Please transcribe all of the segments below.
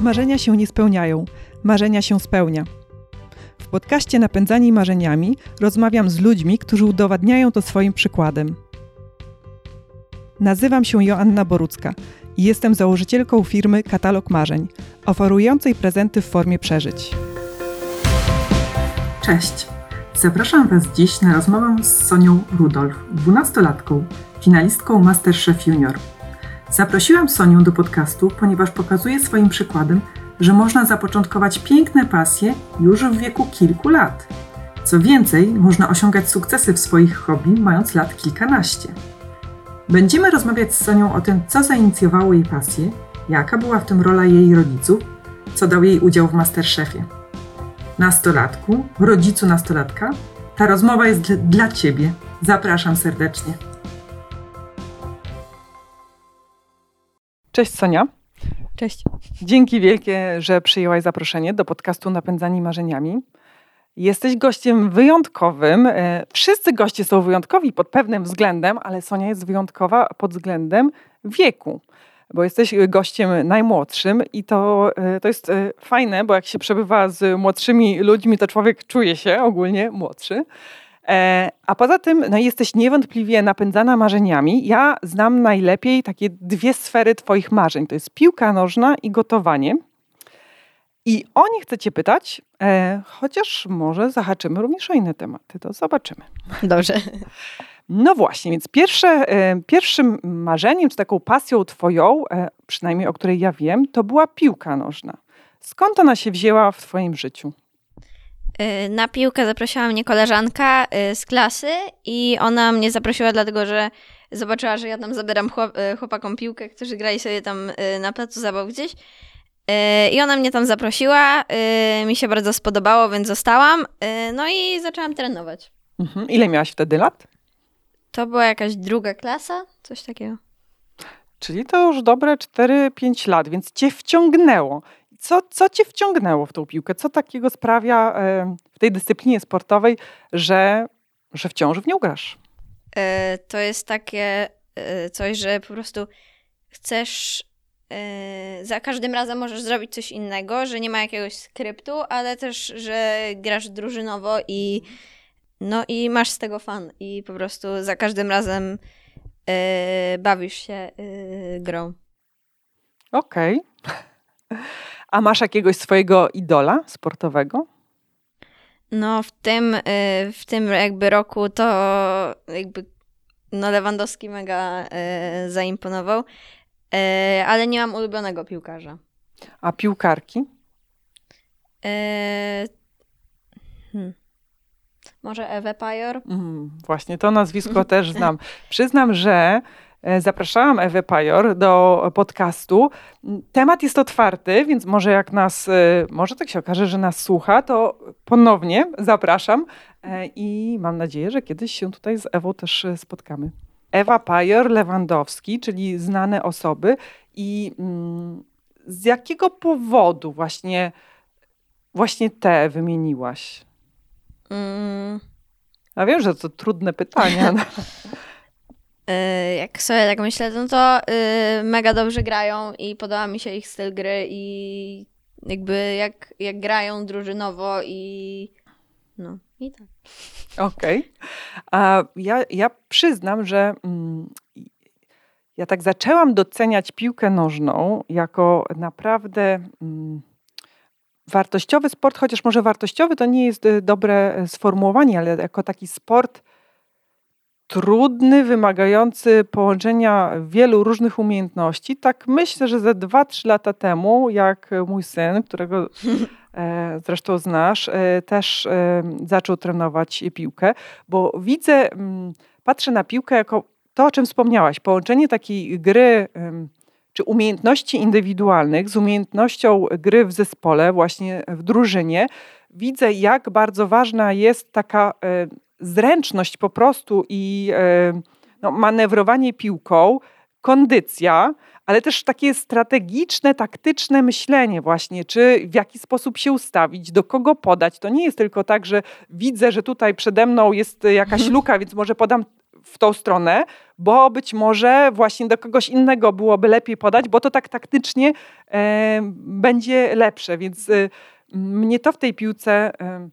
Marzenia się nie spełniają, marzenia się spełnia. W podcaście Napędzani Marzeniami rozmawiam z ludźmi, którzy udowadniają to swoim przykładem. Nazywam się Joanna Borucka i jestem założycielką firmy Katalog Marzeń, oferującej prezenty w formie przeżyć. Cześć! Zapraszam Was dziś na rozmowę z Sonią Rudolf, dwunastolatką, finalistką Masterchef Junior. Zaprosiłam Sonię do podcastu, ponieważ pokazuje swoim przykładem, że można zapoczątkować piękne pasje już w wieku kilku lat. Co więcej, można osiągać sukcesy w swoich hobby mając lat kilkanaście. Będziemy rozmawiać z Sonią o tym, co zainicjowało jej pasję, jaka była w tym rola jej rodziców, co dał jej udział w Masterchefie. Nastolatku, rodzicu nastolatka, ta rozmowa jest dla Ciebie. Zapraszam serdecznie. Cześć Sonia. Cześć. Dzięki wielkie, że przyjęłaś zaproszenie do podcastu Napędzani Marzeniami. Jesteś gościem wyjątkowym. E, wszyscy goście są wyjątkowi pod pewnym względem, ale Sonia jest wyjątkowa pod względem wieku, bo jesteś gościem najmłodszym i to, e, to jest e, fajne, bo jak się przebywa z młodszymi ludźmi, to człowiek czuje się ogólnie młodszy. A poza tym no, jesteś niewątpliwie napędzana marzeniami. Ja znam najlepiej takie dwie sfery Twoich marzeń. To jest piłka nożna i gotowanie. I o nie chcę Cię pytać, e, chociaż może zahaczymy również o inne tematy, to zobaczymy. Dobrze. No właśnie, więc pierwsze, e, pierwszym marzeniem, czy taką pasją Twoją, e, przynajmniej o której ja wiem, to była piłka nożna. Skąd ona się wzięła w Twoim życiu? E, na piłkę zaprosiła mnie koleżanka e, z klasy i ona mnie zaprosiła dlatego, że zobaczyła, że ja tam zabieram e, chłopakom piłkę, którzy grali sobie tam na placu zabaw gdzieś. I ona mnie tam zaprosiła, mi się bardzo spodobało, więc zostałam. No i zaczęłam trenować. Mhm. Ile miałaś wtedy lat? To była jakaś druga klasa, coś takiego. Czyli to już dobre 4-5 lat, więc cię wciągnęło. Co, co cię wciągnęło w tą piłkę? Co takiego sprawia w tej dyscyplinie sportowej, że, że wciąż w nią grasz? To jest takie coś, że po prostu chcesz Yy, za każdym razem możesz zrobić coś innego, że nie ma jakiegoś skryptu, ale też, że grasz drużynowo i no i masz z tego fan i po prostu za każdym razem yy, bawisz się yy, grą. Okej. Okay. A masz jakiegoś swojego idola sportowego? No w tym, yy, w tym jakby roku to jakby no Lewandowski mega yy, zaimponował. E, ale nie mam ulubionego piłkarza. A piłkarki? Hmm. Może Ewe Pajor? Mm, właśnie, to nazwisko też znam. Przyznam, że zapraszałam Ewę Pajor do podcastu. Temat jest otwarty, więc może jak nas, e, może tak się okaże, że nas słucha, to ponownie zapraszam i mam nadzieję, że kiedyś się tutaj z Ewą też spotkamy. Ewa Pajor, Lewandowski, czyli znane osoby. I mm, z jakiego powodu właśnie, właśnie te wymieniłaś? Mm. Ja wiem, że to trudne pytania. E, jak sobie tak myślę, no to yy, mega dobrze grają i podoba mi się ich styl gry i jakby jak, jak grają drużynowo i no i tak. Okej. Okay. A ja, ja przyznam, że mm, ja tak zaczęłam doceniać piłkę nożną jako naprawdę mm, wartościowy sport, chociaż może wartościowy to nie jest y, dobre e, sformułowanie, ale jako taki sport trudny, wymagający połączenia wielu różnych umiejętności. Tak myślę, że ze 2-3 lata temu, jak mój syn, którego E, zresztą znasz, e, też e, zaczął trenować piłkę, bo widzę, patrzę na piłkę jako to, o czym wspomniałaś, połączenie takiej gry czy umiejętności indywidualnych z umiejętnością gry w zespole, właśnie w drużynie. Widzę, jak bardzo ważna jest taka zręczność po prostu i no, manewrowanie piłką, kondycja, ale też takie strategiczne, taktyczne myślenie właśnie, czy w jaki sposób się ustawić, do kogo podać. To nie jest tylko tak, że widzę, że tutaj przede mną jest jakaś luka, więc może podam w tą stronę, bo być może właśnie do kogoś innego byłoby lepiej podać, bo to tak taktycznie e, będzie lepsze. Więc e, mnie to w tej piłce e,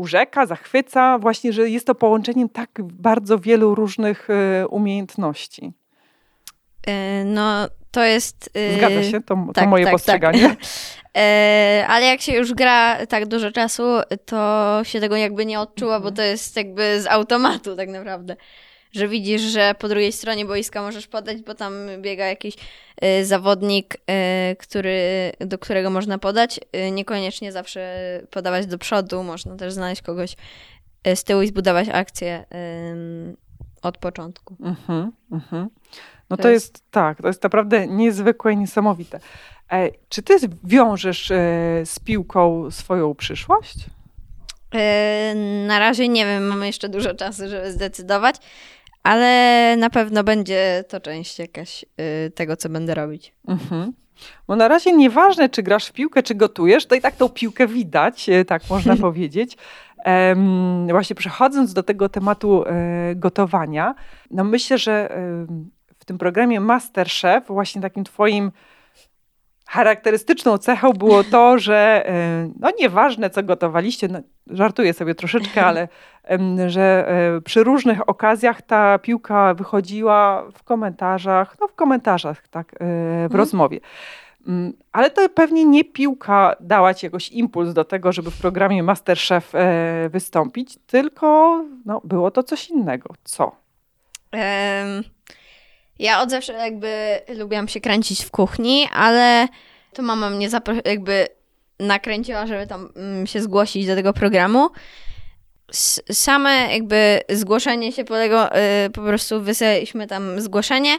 urzeka, zachwyca, właśnie, że jest to połączeniem tak bardzo wielu różnych e, umiejętności. E, no, to jest. E, Zgadza się, to, tak, to moje tak, postrzeganie. Tak. ale jak się już gra tak dużo czasu, to się tego jakby nie odczuwa, bo mhm. to jest jakby z automatu tak naprawdę że widzisz, że po drugiej stronie boiska możesz podać, bo tam biega jakiś y, zawodnik, y, który, do którego można podać. Y, niekoniecznie zawsze podawać do przodu, można też znaleźć kogoś y, z tyłu i zbudować akcję od początku. Mhm, mhm. No to, to jest... jest... tak, to jest naprawdę niezwykłe i niesamowite. E, czy ty wiążesz e, z piłką swoją przyszłość? E, na razie nie wiem, mamy jeszcze dużo czasu, żeby zdecydować ale na pewno będzie to część jakaś y, tego, co będę robić. Mhm. Bo na razie nieważne, czy grasz w piłkę, czy gotujesz, to i tak tą piłkę widać, y, tak można powiedzieć. Um, właśnie przechodząc do tego tematu e, gotowania, no myślę, że e, w tym programie Masterchef właśnie takim twoim charakterystyczną cechą było to, że e, no nieważne co gotowaliście, no, żartuję sobie troszeczkę, ale że e, przy różnych okazjach ta piłka wychodziła w komentarzach, no w komentarzach, tak, e, w mhm. rozmowie. Mm, ale to pewnie nie piłka dała ci jakoś impuls do tego, żeby w programie Masterchef wystąpić, tylko no, było to coś innego. Co? Um ja od zawsze jakby lubiłam się kręcić w kuchni, ale to mama mnie jakby nakręciła, żeby tam mm, się zgłosić do tego programu. S same jakby zgłoszenie się po tego, y, po prostu wysłaliśmy tam zgłoszenie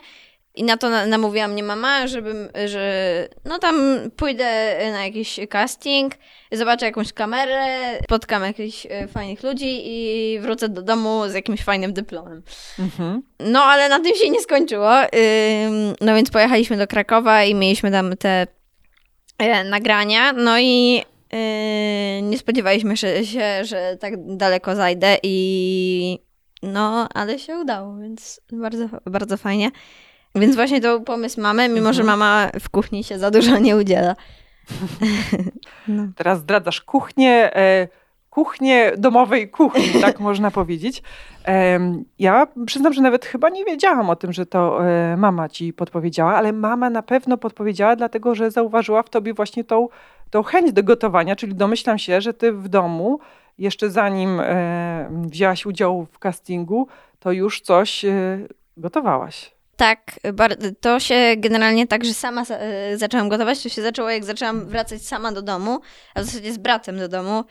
i na to namówiła mnie mama, żebym, że no tam pójdę na jakiś casting, zobaczę jakąś kamerę, spotkam jakichś e, fajnych ludzi i wrócę do domu z jakimś fajnym dyplomem. Mhm. No ale na tym się nie skończyło. No więc pojechaliśmy do Krakowa i mieliśmy tam te nagrania, no i e, nie spodziewaliśmy się, że tak daleko zajdę i no, ale się udało, więc bardzo, bardzo fajnie. Więc właśnie to pomysł mamy, mimo mhm. że mama w kuchni się za dużo nie udziela. no. Teraz zdradzasz kuchnię, e, kuchnię domowej kuchni, tak można powiedzieć. Ja przyznam, że nawet chyba nie wiedziałam o tym, że to e, mama ci podpowiedziała, ale mama na pewno podpowiedziała, dlatego że zauważyła w tobie właśnie tą, tą chęć do gotowania, czyli domyślam się, że ty w domu, jeszcze zanim e, wzięłaś udział w castingu, to już coś e, gotowałaś tak, to się generalnie tak, że sama zaczęłam gotować. To się zaczęło, jak zaczęłam wracać sama do domu, a w zasadzie z bratem do domu.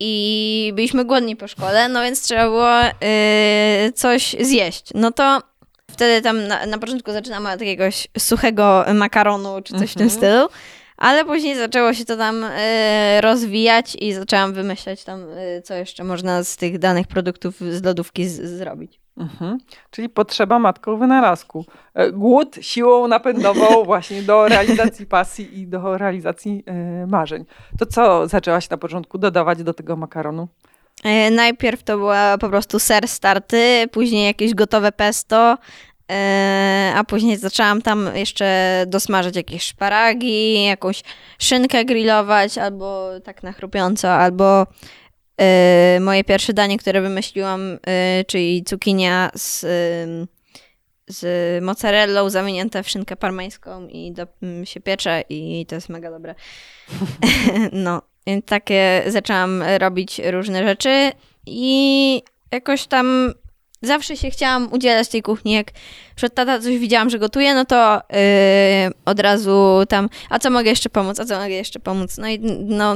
I byliśmy głodni po szkole, no więc trzeba było yy, coś zjeść. No to wtedy tam na, na początku zaczynam od jakiegoś suchego makaronu czy coś w tym mhm. stylu. Ale później zaczęło się to tam y, rozwijać i zaczęłam wymyślać tam, y, co jeszcze można z tych danych produktów z lodówki z, zrobić. Mhm. Czyli potrzeba matką wynalazku. E, głód siłą napędową właśnie do realizacji pasji i do realizacji y, marzeń. To co zaczęłaś na początku dodawać do tego makaronu? Najpierw to była po prostu ser starty, później jakieś gotowe pesto, E, a później zaczęłam tam jeszcze dosmażać jakieś szparagi, jakąś szynkę grillować, albo tak na chrupiąco, albo e, moje pierwsze danie, które wymyśliłam, e, czyli cukinia z, z mozzarellą zamienięta w szynkę parmeńską i do, się piecze i to jest mega dobre. no, takie zaczęłam robić różne rzeczy i jakoś tam zawsze się chciałam udzielać tej kuchni. Jak przed tata coś widziałam, że gotuje, no to yy, od razu tam, a co mogę jeszcze pomóc, a co mogę jeszcze pomóc. No i no,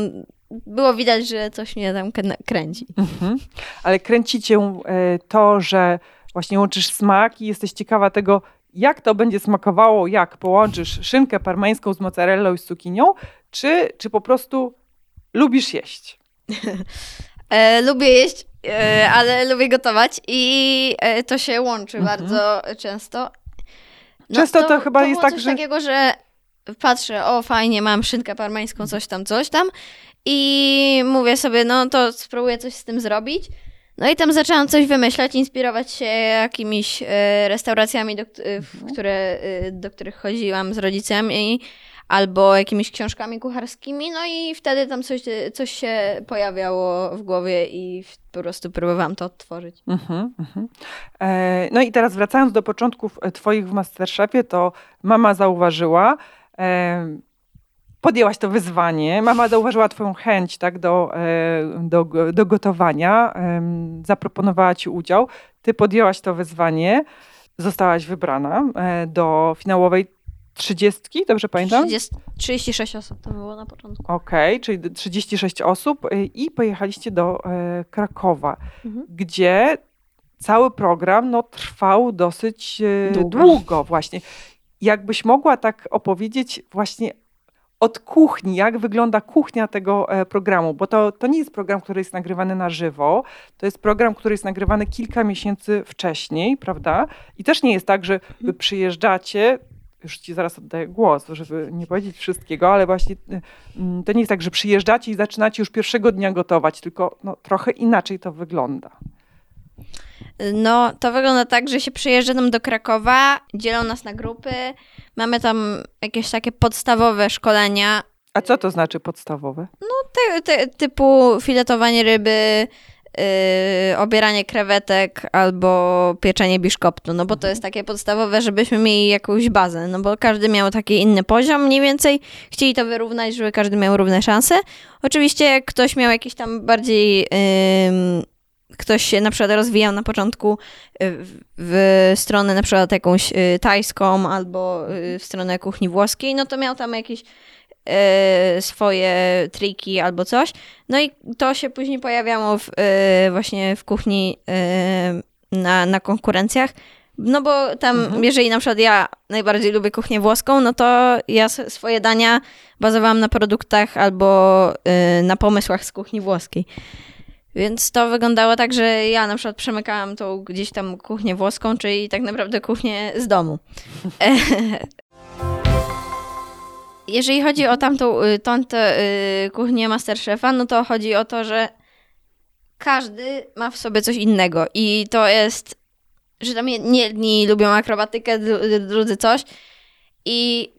było widać, że coś mnie tam kręci. Mhm. Ale kręci cię e, to, że właśnie łączysz smak i jesteś ciekawa tego, jak to będzie smakowało, jak połączysz szynkę parmeńską z mozzarellą i z cukinią, czy, czy po prostu lubisz jeść? e, lubię jeść, E, ale lubię gotować i e, to się łączy mhm. bardzo często. No, często to, to chyba to jest tak, że... takiego, że patrzę, o fajnie, mam szynkę parmeńską, coś tam, coś tam i mówię sobie, no to spróbuję coś z tym zrobić. No i tam zaczęłam coś wymyślać, inspirować się jakimiś e, restauracjami, do, e, w Mhm. które, e, do których chodziłam z rodzicami, albo jakimiś książkami kucharskimi, no i wtedy tam coś, coś się pojawiało w głowie i po prostu próbowałam to odtworzyć. Mhm, mhm. E, No i teraz wracając do początków twoich w Masterchefie, to mama zauważyła, e, podjęłaś to wyzwanie, mama zauważyła twoją chęć tak, do, e, do, do gotowania, zaproponowała ci udział, ty podjęłaś to wyzwanie, zostałaś wybrana e, do finałowej trzydziestki, dobrze pamiętam? 30, 36 osób to było na początku. Okej, czyli 36 osób y, i pojechaliście do e, Krakowa, Mhm. gdzie cały program no, trwał dosyć e, Długo. długo właśnie. Jakbyś mogła tak opowiedzieć właśnie od kuchni, jak wygląda kuchnia tego e, programu, bo to, to nie jest program, który jest nagrywany na żywo, to jest program, który jest nagrywany kilka miesięcy wcześniej, prawda? I też nie jest tak, że wy przyjeżdżacie, już ci zaraz oddaję głos, żeby nie powiedzieć wszystkiego, ale właśnie y, mm, to nie jest tak, że przyjeżdżacie i zaczynacie już pierwszego dnia gotować, tylko no, trochę inaczej to wygląda. No, to wygląda tak, że się przyjeżdża tam do Krakowa, dzielą nas na grupy, mamy tam jakieś takie podstawowe szkolenia, A co to znaczy podstawowe? ty, ty, typu filetowanie ryby, yy, obieranie krewetek albo pieczenie biszkoptu, no bo to jest takie podstawowe, żebyśmy mieli jakąś bazę, no bo każdy miał taki inny poziom mniej więcej, chcieli to wyrównać, żeby każdy miał równe szanse. Oczywiście jak ktoś miał jakiś tam bardziej... Yy, ktoś się na przykład rozwijał na początku y, w, stronę na przykład jakąś y, tajską albo y, w stronę kuchni włoskiej, no to miał tam jakieś swoje triki albo coś. No i to się później pojawiało w, właśnie w kuchni na, na konkurencjach. No bo tam, Mhm. jeżeli na przykład ja najbardziej lubię kuchnię włoską, no to ja swoje dania bazowałam na produktach albo na pomysłach z kuchni włoskiej. Więc to wyglądało tak, że ja na przykład przemykałam tą gdzieś tam kuchnię włoską, czyli tak naprawdę kuchnię z domu. Jeżeli chodzi o tamtą, y, tamtą y, kuchnię Masterchefa, no to chodzi o to, że każdy ma w sobie coś innego i to jest, że tam jed- jedni lubią akrobatykę, dru- drudzy coś i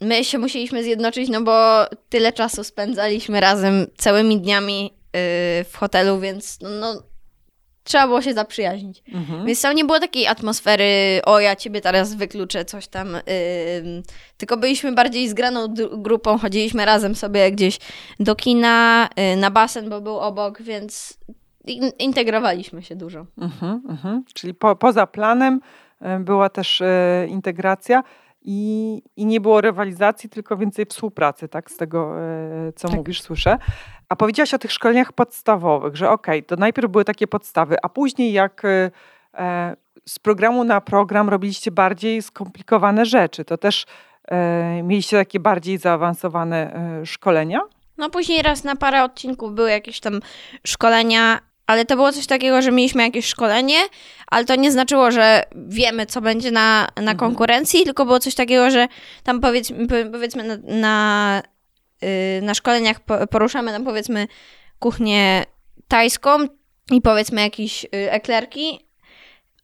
my się musieliśmy zjednoczyć, no bo tyle czasu spędzaliśmy razem całymi dniami w hotelu, więc no, no trzeba było się zaprzyjaźnić. Mhm. Więc tam nie było takiej atmosfery, o ja ciebie teraz wykluczę, coś tam. ym, tylko byliśmy bardziej zgraną grupą, chodziliśmy razem sobie gdzieś do kina, y, na basen, bo był obok, więc in- integrowaliśmy się dużo. Mhm, mhm. Czyli po, poza planem e, była też e, integracja i, i nie było rywalizacji, tylko więcej współpracy, tak? Z tego, e, co Tak. mówisz, słyszę. A powiedziałaś o tych szkoleniach podstawowych, że okej, to najpierw były takie podstawy, a później jak e, e, z programu na program robiliście bardziej skomplikowane rzeczy, to też e, mieliście takie bardziej zaawansowane e, szkolenia? No później raz na parę odcinków były jakieś tam szkolenia, ale to było coś takiego, że mieliśmy jakieś szkolenie, ale to nie znaczyło, że wiemy, co będzie na, na Mhm. konkurencji, tylko było coś takiego, że tam powiedzmy, po- powiedzmy na, na, y, na szkoleniach po- poruszamy nam powiedzmy kuchnię tajską i powiedzmy jakieś y, eklerki,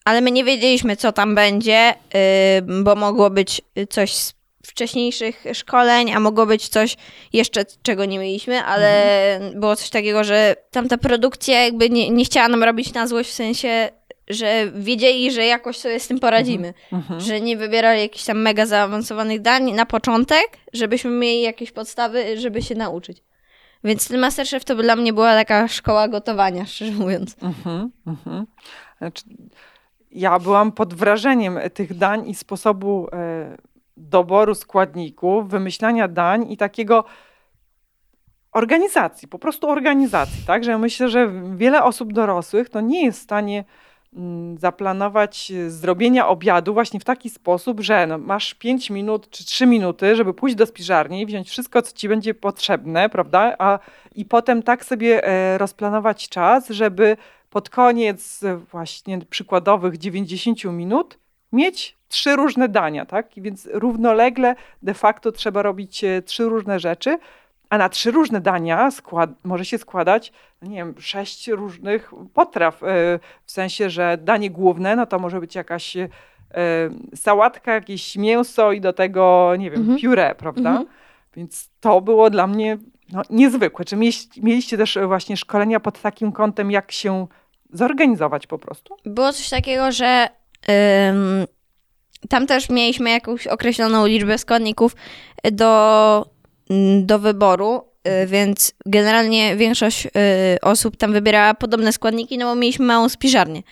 ale my nie wiedzieliśmy, co tam będzie, y, bo mogło być coś z wcześniejszych szkoleń, a mogło być coś jeszcze, czego nie mieliśmy, ale było coś takiego, że tamta produkcja jakby nie, nie chciała nam robić na złość, w sensie, że wiedzieli, że jakoś sobie z tym poradzimy. Mhm. Że nie wybierali jakichś tam mega zaawansowanych dań na początek, żebyśmy mieli jakieś podstawy, żeby się nauczyć. Więc ten Masterchef to dla mnie była taka szkoła gotowania, szczerze mówiąc. Mhm, mhm. Znaczy, ja byłam pod wrażeniem tych dań i sposobu e, doboru składników, wymyślania dań i takiego organizacji, po prostu organizacji, tak? Że myślę, że wiele osób dorosłych to nie jest w stanie mm, zaplanować e, zrobienia obiadu właśnie w taki sposób, że no, masz 5 minut czy 3 minuty, żeby pójść do spiżarni, wziąć wszystko, co ci będzie potrzebne, prawda? A, I potem tak sobie e, rozplanować czas, żeby pod koniec e, właśnie przykładowych 90 minut mieć trzy różne dania, tak? I więc równolegle de facto trzeba robić e, trzy różne rzeczy, a na trzy różne dania skład, może się składać, nie wiem, sześć różnych potraw. W sensie, że danie główne, no to może być jakaś sałatka, jakieś mięso i do tego, nie wiem, mhm. pióre, prawda? Mhm. Więc to było dla mnie no, niezwykłe. Czy mieliście, też właśnie szkolenia pod takim kątem, jak się zorganizować po prostu? Było coś takiego, że tam też mieliśmy jakąś określoną liczbę składników do, mm, do wyboru, y, więc generalnie większość y, osób tam wybierała podobne składniki, no bo mieliśmy małą spiżarnię.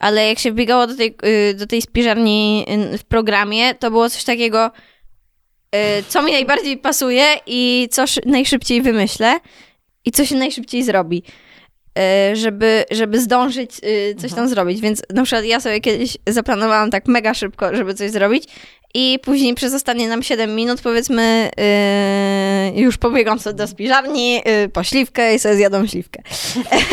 Ale jak się wbiegało do tej, y, do tej spiżarni w programie, to było coś takiego, co mi najbardziej pasuje i co najszybciej wymyślę i co się najszybciej zrobi. E, żeby, żeby zdążyć e, coś tam zrobić. Więc na przykład ja sobie kiedyś zaplanowałam tak mega szybko, żeby coś zrobić i później przez ostatnie nam 7 minut powiedzmy yy, już pobiegłam sobie do spiżarni yy, po śliwkę i sobie zjadą śliwkę.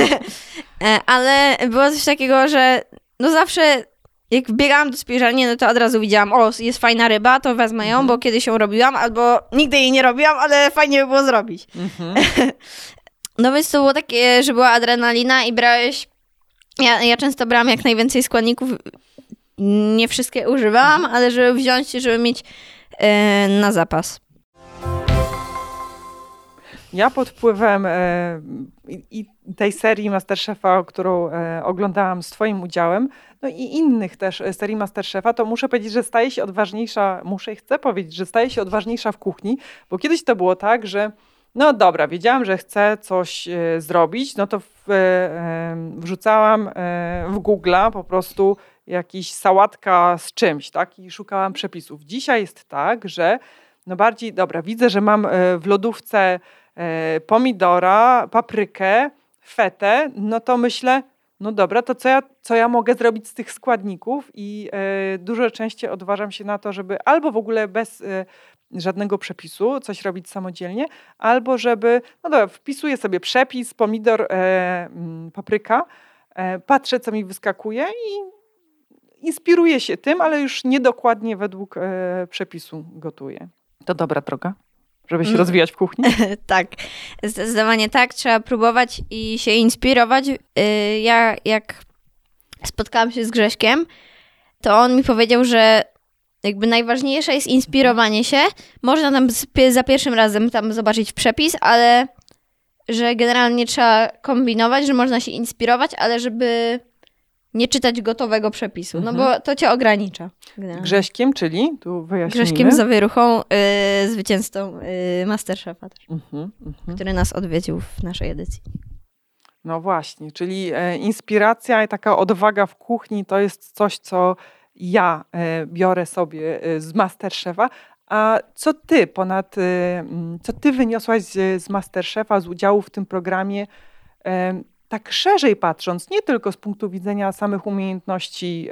Ale było coś takiego, że no zawsze jak biegałam do spiżarni, no to od razu widziałam, o, jest fajna ryba, to wezmę ją, bo mhm. kiedyś ją robiłam, albo nigdy jej nie robiłam, ale fajnie by było zrobić. Mhm. No więc to było takie, że była adrenalina i brałeś. Ja, ja często brałam jak najwięcej składników. Nie wszystkie używałam, ale żeby wziąć, żeby mieć e, na zapas. Ja pod wpływem e, i tej serii Masterchefa, którą e, oglądałam z Twoim udziałem, no i innych też e, serii Masterchefa, to muszę powiedzieć, że staje się odważniejsza, muszę i chcę powiedzieć, że staje się odważniejsza w kuchni, bo kiedyś to było tak, że no dobra, wiedziałam, że chcę coś e, zrobić, no to w, e, wrzucałam e, w Google'a po prostu jakiś sałatka z czymś, tak? I szukałam przepisów. Dzisiaj jest tak, że no bardziej, dobra, widzę, że mam w lodówce pomidora, paprykę, fetę, no to myślę, no dobra, to co ja, co ja mogę zrobić z tych składników? I dużo częściej odważam się na to, żeby albo w ogóle bez żadnego przepisu, coś robić samodzielnie, albo żeby, no dobra, wpisuję sobie przepis, pomidor, e, mm, papryka, e, patrzę, co mi wyskakuje i inspiruję się tym, ale już niedokładnie według e, przepisu gotuję. To dobra droga żeby się mm. rozwijać w kuchni? tak, zdecydowanie tak. Trzeba próbować i się inspirować. Y, ja jak spotkałam się z Grześkiem, to on mi powiedział, że jakby najważniejsze jest inspirowanie się. Można tam za pierwszym razem tam zobaczyć przepis, ale że generalnie trzeba kombinować, że można się inspirować, ale żeby nie czytać gotowego przepisu, no bo mhm. to cię ogranicza. Generalnie. Grześkiem, czyli tu wyjaśnijmy. Grześkiem Zawieruchą, yy, zwycięzcą yy, Masterchefa też, mhm, mhm, który nas odwiedził w naszej edycji. No właśnie, czyli e, inspiracja i taka odwaga w kuchni to jest coś, co ja e, biorę sobie e, z Masterchefa, a co ty ponad, e, co ty wyniosłaś z, z Masterchefa, z udziału w tym programie, tak szerzej patrząc, nie tylko z punktu widzenia samych umiejętności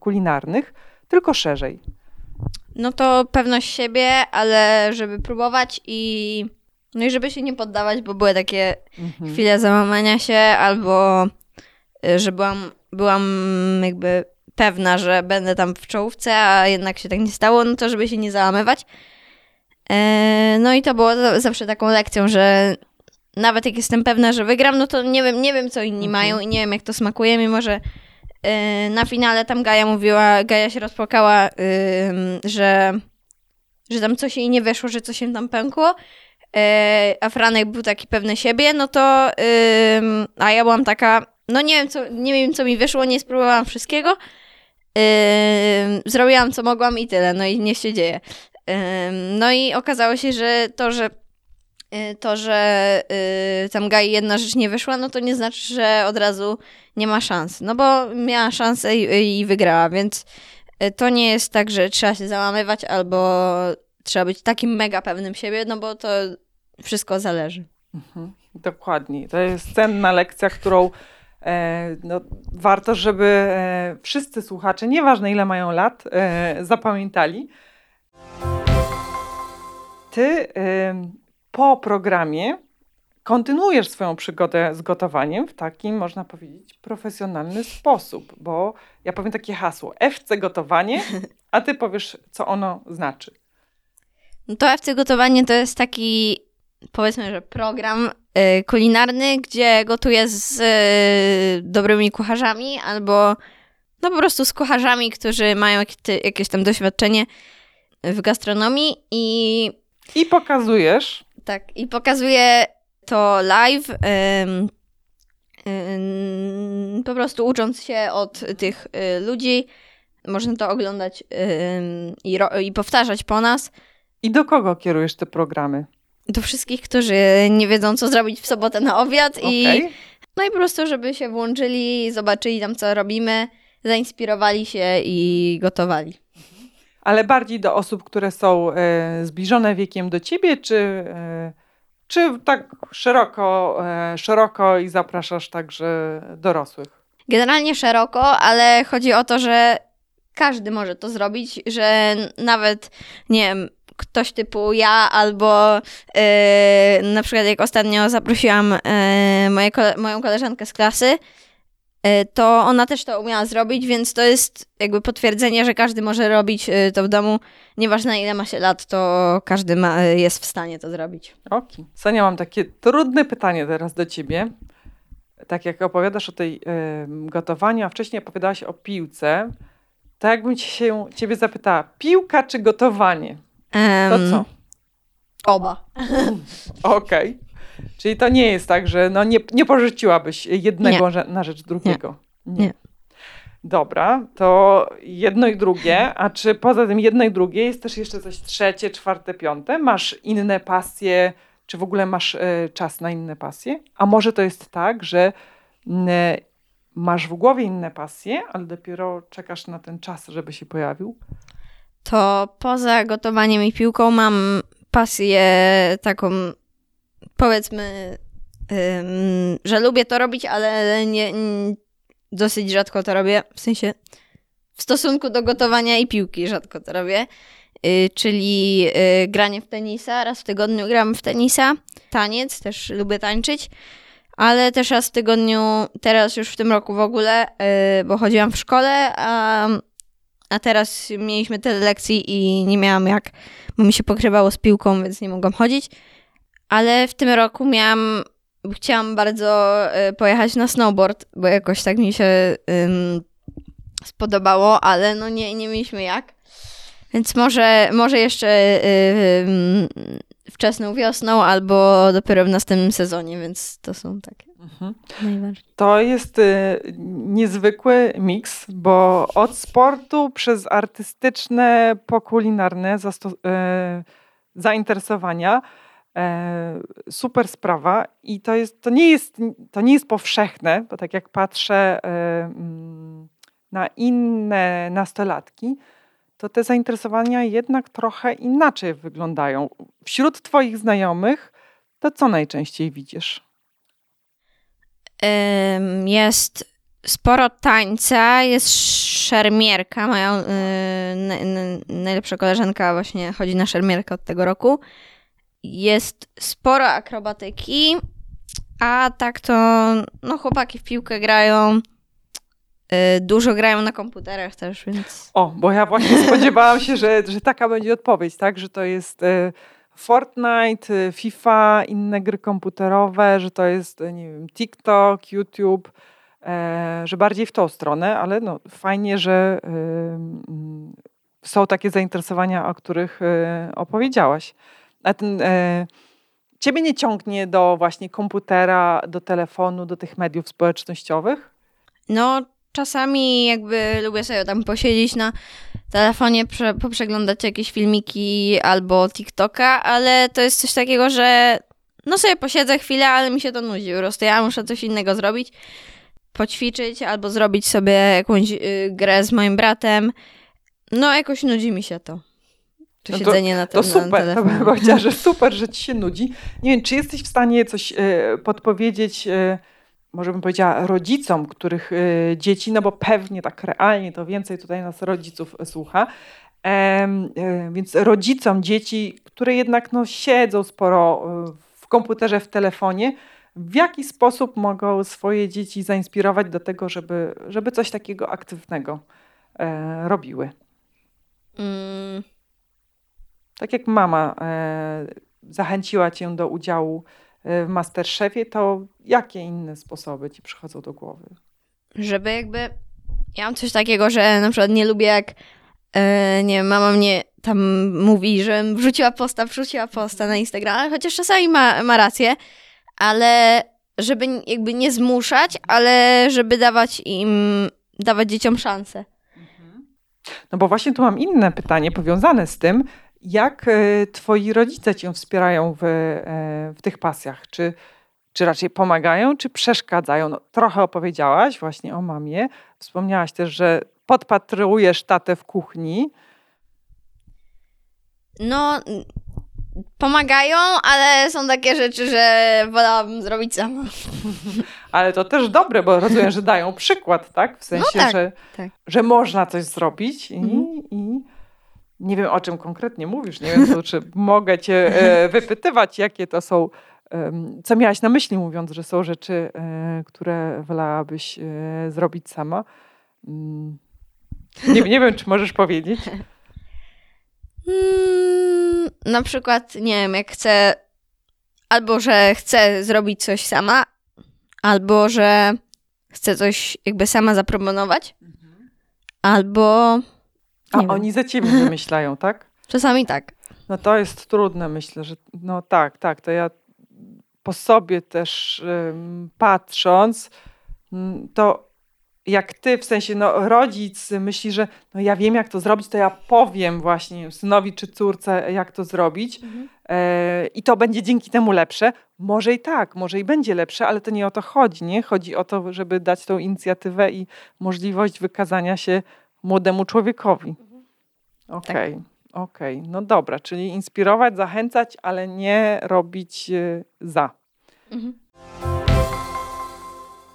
kulinarnych, tylko szerzej? No to pewność siebie, ale żeby próbować i no i żeby się nie poddawać, bo były takie mhm. chwile załamania się albo że byłam, byłam jakby pewna, że będę tam w czołówce, a jednak się tak nie stało, no to żeby się nie załamywać. E, no i to było zawsze taką lekcją, że nawet jak jestem pewna, że wygram, no to nie wiem, nie wiem co inni mhm. mają i nie wiem jak to smakuje, mimo że e, na finale tam Gaja mówiła, Gaja się rozpłakała, że, że tam coś jej nie wyszło, że coś się tam pękło, e, a Franek był taki pewny siebie, no to a ja byłam taka, no nie wiem co, nie wiem co mi wyszło, nie spróbowałam wszystkiego, Yy, zrobiłam co mogłam i tyle, no i niech się dzieje. Yy, no i okazało się, że to, że yy, to, że yy, tam Gai jedna rzecz nie wyszła, no to nie znaczy, że od razu nie ma szans. No bo miała szansę i, i wygrała, więc yy, to nie jest tak, że trzeba się załamywać albo trzeba być takim mega pewnym siebie, no bo to wszystko zależy. Mhm, dokładnie. To jest cenna lekcja, którą no, warto, żeby e, wszyscy słuchacze, nieważne ile mają lat, e, zapamiętali. Ty po programie kontynuujesz swoją przygodę z gotowaniem w takim, można powiedzieć, profesjonalny sposób, bo ja powiem takie hasło FC gotowanie, a ty powiesz, co ono znaczy. No to FC gotowanie to jest taki powiedzmy, że program y, kulinarny, gdzie gotuję z y, dobrymi kucharzami albo no po prostu z kucharzami, którzy mają jakieś tam doświadczenie w gastronomii i... I pokazujesz. Tak, i pokazuję to live, po prostu ucząc się od tych y, ludzi. Można to oglądać i, i powtarzać po nas. I do kogo kierujesz te programy? Do wszystkich, którzy nie wiedzą, co zrobić w sobotę na obiad. Okay. I, no i po prostu, żeby się włączyli, zobaczyli tam, co robimy, zainspirowali się i gotowali. Ale bardziej do osób, które są e, zbliżone wiekiem do ciebie, czy, e, czy tak szeroko, e, szeroko i zapraszasz także dorosłych? Generalnie szeroko, ale chodzi o to, że każdy może to zrobić, że nawet, nie wiem, ktoś typu ja albo yy, na przykład jak ostatnio zaprosiłam yy, moje, moją koleżankę z klasy, yy, to ona też to umiała zrobić, więc to jest jakby potwierdzenie, że każdy może robić to w domu. Nieważne ile ma się lat, to każdy ma, jest w stanie to zrobić. Okej. Okay. Mam takie trudne pytanie teraz do ciebie. Tak jak opowiadasz o tej gotowaniu, a wcześniej opowiadałaś o piłce, to jakbym się ciebie zapytała, piłka czy gotowanie? To co? Oba. Okej. Okay. Czyli to nie jest tak, że no nie, nie porzuciłabyś jednego nie. na rzecz drugiego. Nie. nie. Dobra, to jedno i drugie. A czy poza tym jedno i drugie jest też jeszcze coś trzecie, czwarte, piąte? Masz inne pasje? Czy w ogóle masz y, czas na inne pasje? A może to jest tak, że y, masz w głowie inne pasje, ale dopiero czekasz na ten czas, żeby się pojawił? To poza gotowaniem i piłką mam pasję taką, powiedzmy, ym, że lubię to robić, ale nie, nie, dosyć rzadko to robię. W sensie w stosunku do gotowania i piłki rzadko to robię. Yy, czyli yy, granie w tenisa. Raz w tygodniu gram w tenisa. Taniec, też lubię tańczyć. Ale też raz w tygodniu, teraz już w tym roku w ogóle, yy, bo chodziłam w szkole, a a teraz mieliśmy tyle lekcji i nie miałam jak, bo mi się pokrywało z piłką, więc nie mogłam chodzić. Ale w tym roku miałam, chciałam bardzo y, pojechać na snowboard, bo jakoś tak mi się spodobało, ale no nie, nie mieliśmy jak. Więc może, może jeszcze y, wczesną wiosną albo dopiero w następnym sezonie, więc to są takie. Mhm. To jest y, niezwykły miks, bo od sportu przez artystyczne po kulinarne y, zainteresowania y, super sprawa i to, jest, to, nie jest, to nie jest powszechne, bo tak jak patrzę y, mm, na inne nastolatki, to te zainteresowania jednak trochę inaczej wyglądają. Wśród Twoich znajomych to co najczęściej widzisz? jest sporo tańca, jest szermierka. Moja y, najlepsza koleżanka właśnie chodzi na szermierkę od tego roku. Jest sporo akrobatyki, a tak to no chłopaki w piłkę grają. Y, dużo grają na komputerach też, więc. O, bo ja właśnie spodziewałam się, że, że taka będzie odpowiedź, tak? Że to jest y, Fortnite, y, FIFA, inne gry komputerowe, że to jest, nie wiem, TikTok, YouTube, e, że bardziej w tą stronę, ale no, fajnie, że są takie zainteresowania, o których opowiedziałaś. A ten, ciebie nie ciągnie do właśnie komputera, do telefonu, do tych mediów społecznościowych? No, czasami jakby lubię sobie tam posiedzieć na telefonie, prze, poprzeglądać jakieś filmiki albo TikToka, ale to jest coś takiego, że no sobie posiedzę chwilę, ale mi się to nudzi po prostu. Ja muszę coś innego zrobić, poćwiczyć albo zrobić sobie jakąś y, grę z moim bratem. No jakoś nudzi mi się to. To no siedzenie to, na, te, to super, na telefonie. To bym powiedziała, że super, że ci się nudzi. Nie wiem, czy jesteś w stanie coś y, podpowiedzieć... Y, może bym powiedziała, rodzicom, których y, dzieci, no bo pewnie tak realnie to więcej tutaj nas rodziców słucha, e, więc rodzicom dzieci, które jednak no, siedzą sporo y, w komputerze, w telefonie, w jaki sposób mogą swoje dzieci zainspirować do tego, żeby, żeby coś takiego aktywnego e, robiły? Mm. Tak jak mama e, zachęciła cię do udziału w Masterchefie, to jakie inne sposoby ci przychodzą do głowy? Żeby jakby. Ja mam coś takiego, że na przykład nie lubię, jak e, nie wiem, mama mnie tam mówi, że wrzuciła posta, wrzuciła posta na Instagram, chociaż czasami ma, ma rację, ale żeby jakby nie zmuszać, ale żeby dawać im, dawać dzieciom szansę. Mhm. No bo właśnie tu mam inne pytanie powiązane z tym, jak e, twoi rodzice cię wspierają w, e, w tych pasjach? Czy, czy raczej pomagają, czy przeszkadzają? No, trochę opowiedziałaś właśnie o mamie. Wspomniałaś też, że podpatrujesz tatę w kuchni. No, pomagają, ale są takie rzeczy, że wolałabym zrobić sama. Ale to też dobre, bo rozumiem, że dają przykład, tak? W sensie, no tak, że, tak. że można coś zrobić i, mhm. i nie wiem o czym konkretnie mówisz, nie wiem, to, czy mogę cię e, wypytywać, jakie to są, co miałaś na myśli mówiąc, że są rzeczy, e, które wolałabyś e, zrobić sama. Mm. Nie, nie wiem, czy możesz powiedzieć. Hmm, na przykład, nie wiem, jak chcę albo, że chcę zrobić coś sama, albo, że chcę coś jakby sama zaproponować, mhm. albo a nie oni wiem. za ciebie wymyślają, tak? Czasami tak. No to jest trudne, myślę, że no tak, tak, to ja po sobie też um, patrząc, to jak ty, w sensie no, rodzic myśli, że no ja wiem jak to zrobić, to ja powiem właśnie synowi czy córce jak to zrobić mhm. e, i to będzie dzięki temu lepsze. Może i tak, może i będzie lepsze, ale to nie o to chodzi, nie? Chodzi o to, żeby dać tą inicjatywę i możliwość wykazania się młodemu człowiekowi. Mhm. Okej, okay, tak. okej. Okay. No dobra, czyli inspirować, zachęcać, ale nie robić y, za. Mhm.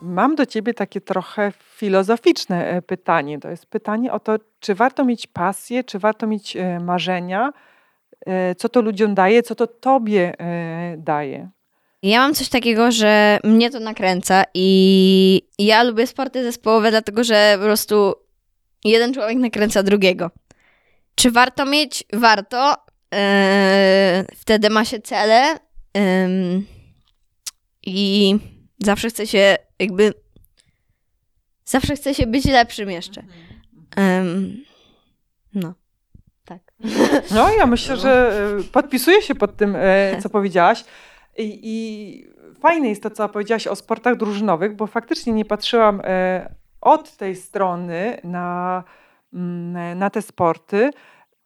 Mam do ciebie takie trochę filozoficzne e, pytanie. To jest pytanie o to, czy warto mieć pasję, czy warto mieć e, marzenia, e, co to ludziom daje, co to tobie daje. Ja mam coś takiego, że mnie to nakręca i ja lubię sporty zespołowe, dlatego że po prostu jeden człowiek nakręca drugiego. Czy warto mieć? Warto. Yy, wtedy ma się cele yy, i zawsze chce się jakby zawsze chce się być lepszym jeszcze. Yy, no. Tak. No, ja myślę, że e, podpisuję się pod tym, e, co powiedziałaś. I, I fajne jest to, co powiedziałaś o sportach drużynowych, bo faktycznie nie patrzyłam e, od tej strony na, mm, na te sporty.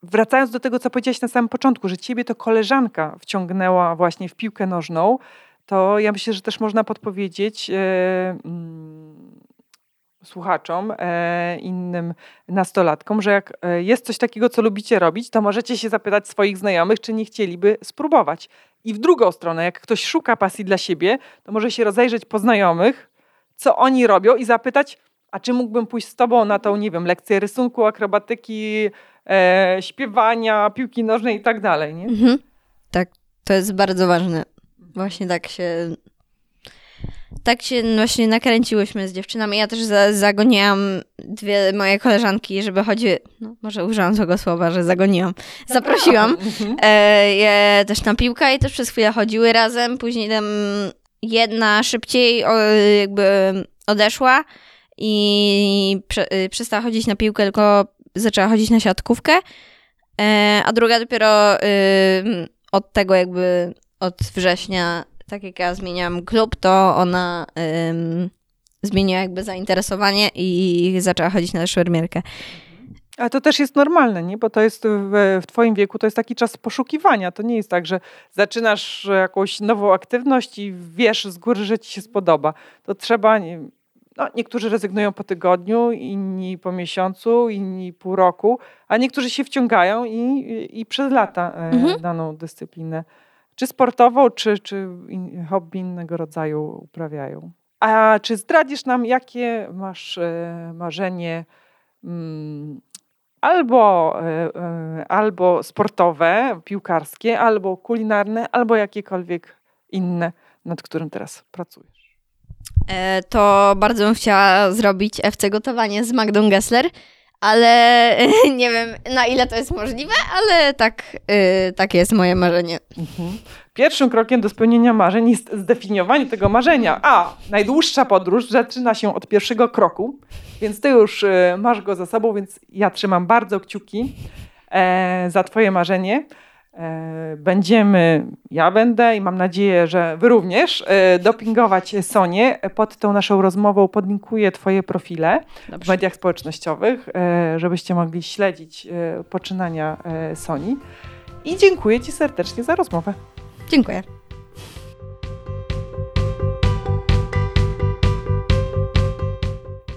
Wracając do tego, co powiedziałaś na samym początku, że ciebie to koleżanka wciągnęła właśnie w piłkę nożną, to ja myślę, że też można podpowiedzieć e, mm, słuchaczom, e, innym nastolatkom, że jak e, jest coś takiego, co lubicie robić, to możecie się zapytać swoich znajomych, czy nie chcieliby spróbować. I w drugą stronę, jak ktoś szuka pasji dla siebie, to może się rozejrzeć po znajomych, co oni robią i zapytać, a czy mógłbym pójść z tobą na tą, nie wiem, lekcję rysunku, akrobatyki, e, śpiewania, piłki nożnej i tak dalej, nie? Mhm. Tak, to jest bardzo ważne. Właśnie tak się tak się właśnie nakręciłyśmy z dziewczynami. Ja też za, zagoniłam dwie moje koleżanki, żeby chodziły. No, może użyłam złego słowa, że zagoniłam. Zaprosiłam mhm. e, je też na piłkę i też przez chwilę chodziły razem. Później tam jedna szybciej o, jakby odeszła i prze, y, przestała chodzić na piłkę, tylko zaczęła chodzić na siatkówkę, e, a druga dopiero od tego jakby od września, tak jak ja zmieniałam klub, to ona zmieniła jakby zainteresowanie i zaczęła chodzić na szermierkę. A to też jest normalne, nie? bo to jest w, w Twoim wieku, to jest taki czas poszukiwania. To nie jest tak, że zaczynasz jakąś nową aktywność i wiesz z góry, że Ci się spodoba. To trzeba, nie, no, niektórzy rezygnują po tygodniu, inni po miesiącu, inni pół roku, a niektórzy się wciągają i, i przez lata e, mhm. daną dyscyplinę, czy sportową, czy, czy in, hobby innego rodzaju uprawiają. A czy zdradzisz nam, jakie masz e, marzenie mm, albo, e, albo sportowe, piłkarskie, albo kulinarne, albo jakiekolwiek inne, nad którym teraz pracujesz? E, to bardzo bym chciała zrobić FC Gotowanie z Magdą Gessler, ale nie wiem na ile to jest możliwe, ale tak, takie jest moje marzenie. Mhm. Pierwszym krokiem do spełnienia marzeń jest zdefiniowanie tego marzenia. A, najdłuższa podróż zaczyna się od pierwszego kroku, więc ty już y, masz go za sobą, więc ja trzymam bardzo kciuki e, za twoje marzenie. E, będziemy, ja będę i mam nadzieję, że wy również, e, dopingować Sonię. Pod tą naszą rozmową podlinkuję twoje profile Dobrze. w mediach społecznościowych, e, żebyście mogli śledzić poczynania Soni. I dziękuję ci serdecznie za rozmowę. Dziękuję.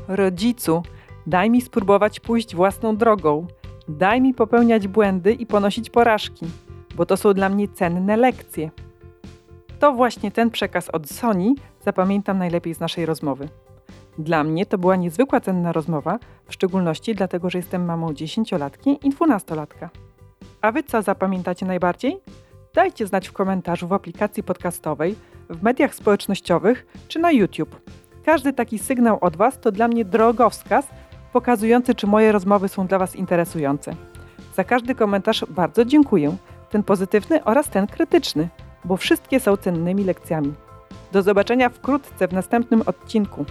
Rodzicu, daj mi spróbować pójść własną drogą. Daj mi popełniać błędy i ponosić porażki bo to są dla mnie cenne lekcje. To właśnie ten przekaz od Soni zapamiętam najlepiej z naszej rozmowy. Dla mnie to była niezwykła cenna rozmowa, w szczególności dlatego, że jestem mamą dziesięciolatki i dwunastolatka. A wy co zapamiętacie najbardziej? Dajcie znać w komentarzu w aplikacji podcastowej, w mediach społecznościowych czy na YouTube. Każdy taki sygnał od Was to dla mnie drogowskaz pokazujący, czy moje rozmowy są dla Was interesujące. Za każdy komentarz bardzo dziękuję ten pozytywny oraz ten krytyczny, bo wszystkie są cennymi lekcjami. Do zobaczenia wkrótce w następnym odcinku.